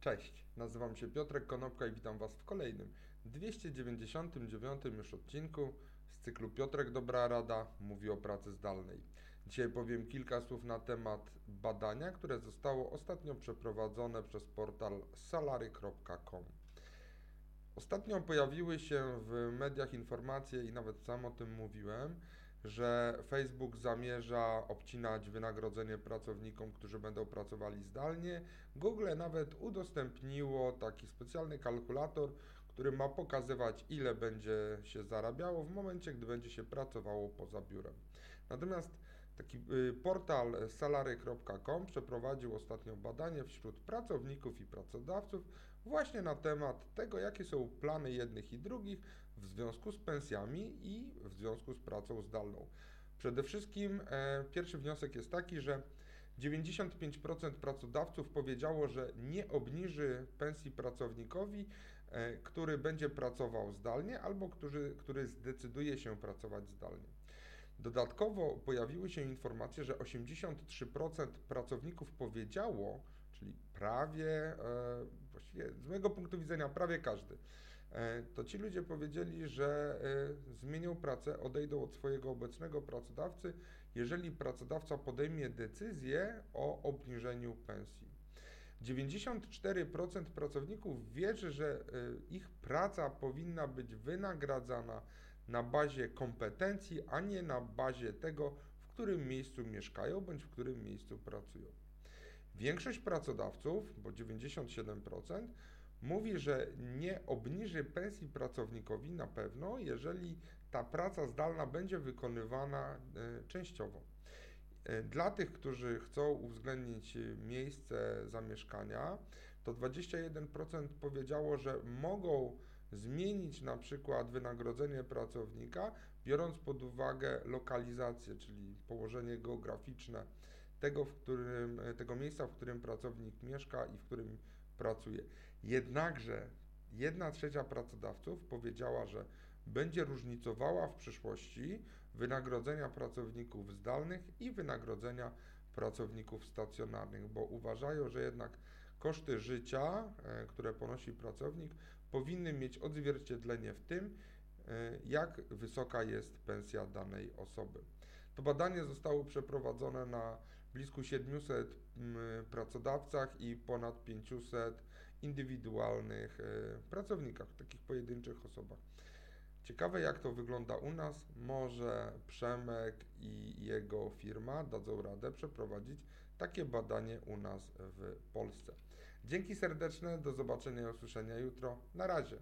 Cześć, nazywam się Piotrek Konopka i witam Was w kolejnym 299 już odcinku z cyklu Piotrek Dobra Rada mówi o pracy zdalnej. Dzisiaj powiem kilka słów na temat badania, które zostało ostatnio przeprowadzone przez portal salary.com. Ostatnio pojawiły się w mediach informacje i nawet sam o tym mówiłem, że Facebook zamierza obcinać wynagrodzenie pracownikom, którzy będą pracowali zdalnie. Google nawet udostępniło taki specjalny kalkulator, który ma pokazywać, ile będzie się zarabiało w momencie, gdy będzie się pracowało poza biurem. Natomiast taki y, portal salary.com przeprowadził ostatnio badanie wśród pracowników i pracodawców właśnie na temat tego, jakie są plany jednych i drugich w związku z pensjami i w związku z pracą zdalną. Przede wszystkim e, pierwszy wniosek jest taki, że 95% pracodawców powiedziało, że nie obniży pensji pracownikowi, e, który będzie pracował zdalnie albo który, który zdecyduje się pracować zdalnie. Dodatkowo pojawiły się informacje, że 83% pracowników powiedziało, czyli prawie, e, właściwie z mojego punktu widzenia prawie każdy, e, to ci ludzie powiedzieli, że e, zmienią pracę, odejdą od swojego obecnego pracodawcy, jeżeli pracodawca podejmie decyzję o obniżeniu pensji. 94% pracowników wierzy, że ich praca powinna być wynagradzana na bazie kompetencji, a nie na bazie tego, w którym miejscu mieszkają bądź w którym miejscu pracują. Większość pracodawców, bo 97%, mówi, że nie obniży pensji pracownikowi na pewno, jeżeli ta praca zdalna będzie wykonywana e, częściowo. E, dla tych, którzy chcą uwzględnić miejsce zamieszkania, to 21% powiedziało, że mogą zmienić na przykład wynagrodzenie pracownika, biorąc pod uwagę lokalizację, czyli położenie geograficzne tego, w którym, tego miejsca, w którym pracownik mieszka i w którym pracuje. Jednakże jedna trzecia pracodawców powiedziała, że będzie różnicowała w przyszłości wynagrodzenia pracowników zdalnych i wynagrodzenia pracowników stacjonarnych, bo uważają, że jednak koszty życia, e, które ponosi pracownik, powinny mieć odzwierciedlenie w tym, e, jak wysoka jest pensja danej osoby. To badanie zostało przeprowadzone na blisko 700 pracodawcach i ponad 500 indywidualnych e, pracownikach, takich pojedynczych osobach. Ciekawe jak to wygląda u nas. Może Przemek i jego firma dadzą radę przeprowadzić takie badanie u nas w Polsce. Dzięki serdeczne, do zobaczenia i usłyszenia jutro. Na razie.